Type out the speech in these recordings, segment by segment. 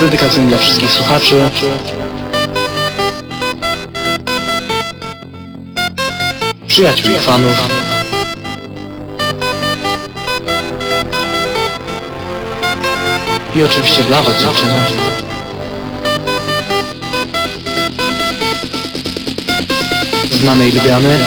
dedykacyjny dla wszystkich słuchaczy. Przyjaciół i fanów. I oczywiście dla was dziewczyny. Znany i lubiany.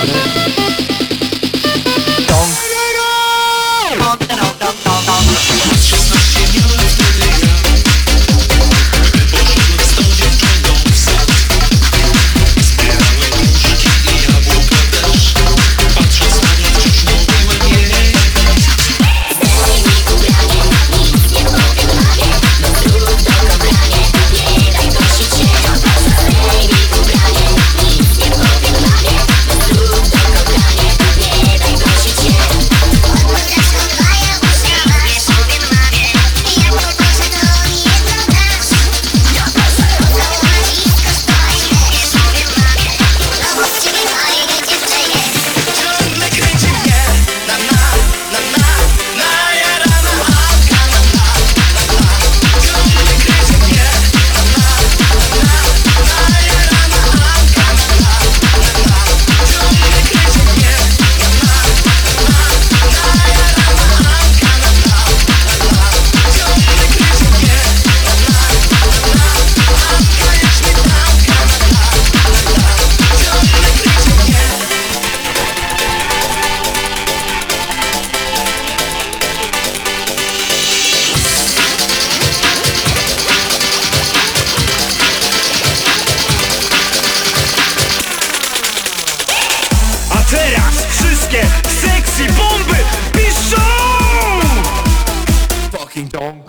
Fucking dong.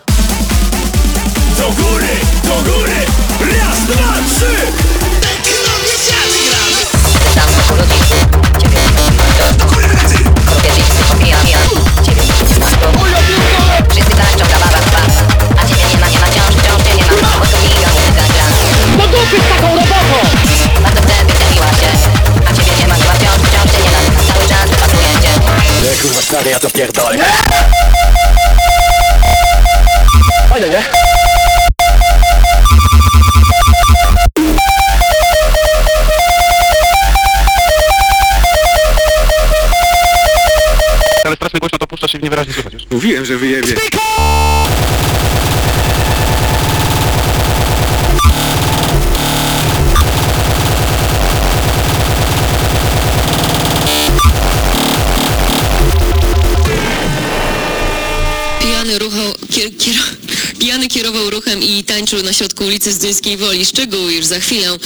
Do góry, do góry! Raz, dwa, trzy! Tam ludzi, ciebie Kobiety popija, pija Ciebie nie ma to Wszyscy tańczą, baba, baba A ciebie nie ma, nie ma wciąż, wciąż cię nie ma Bo to milion muzyka gra Do dupy z taką robotą! Bardzo by zjawiła się A ciebie nie ma, chyba wciąż, wciąż cię nie ma Cały czas wypatruję cię Nie kurwa stary, ja to pierdolę. Strasznie niewyraźnie słychać już. Mówiłem, że wyjebie. Pijany, ruchał, kier, kier, pijany kierował ruchem i tańczył na środku ulicy Zduńskiej Woli. Szczegóły już za chwilę.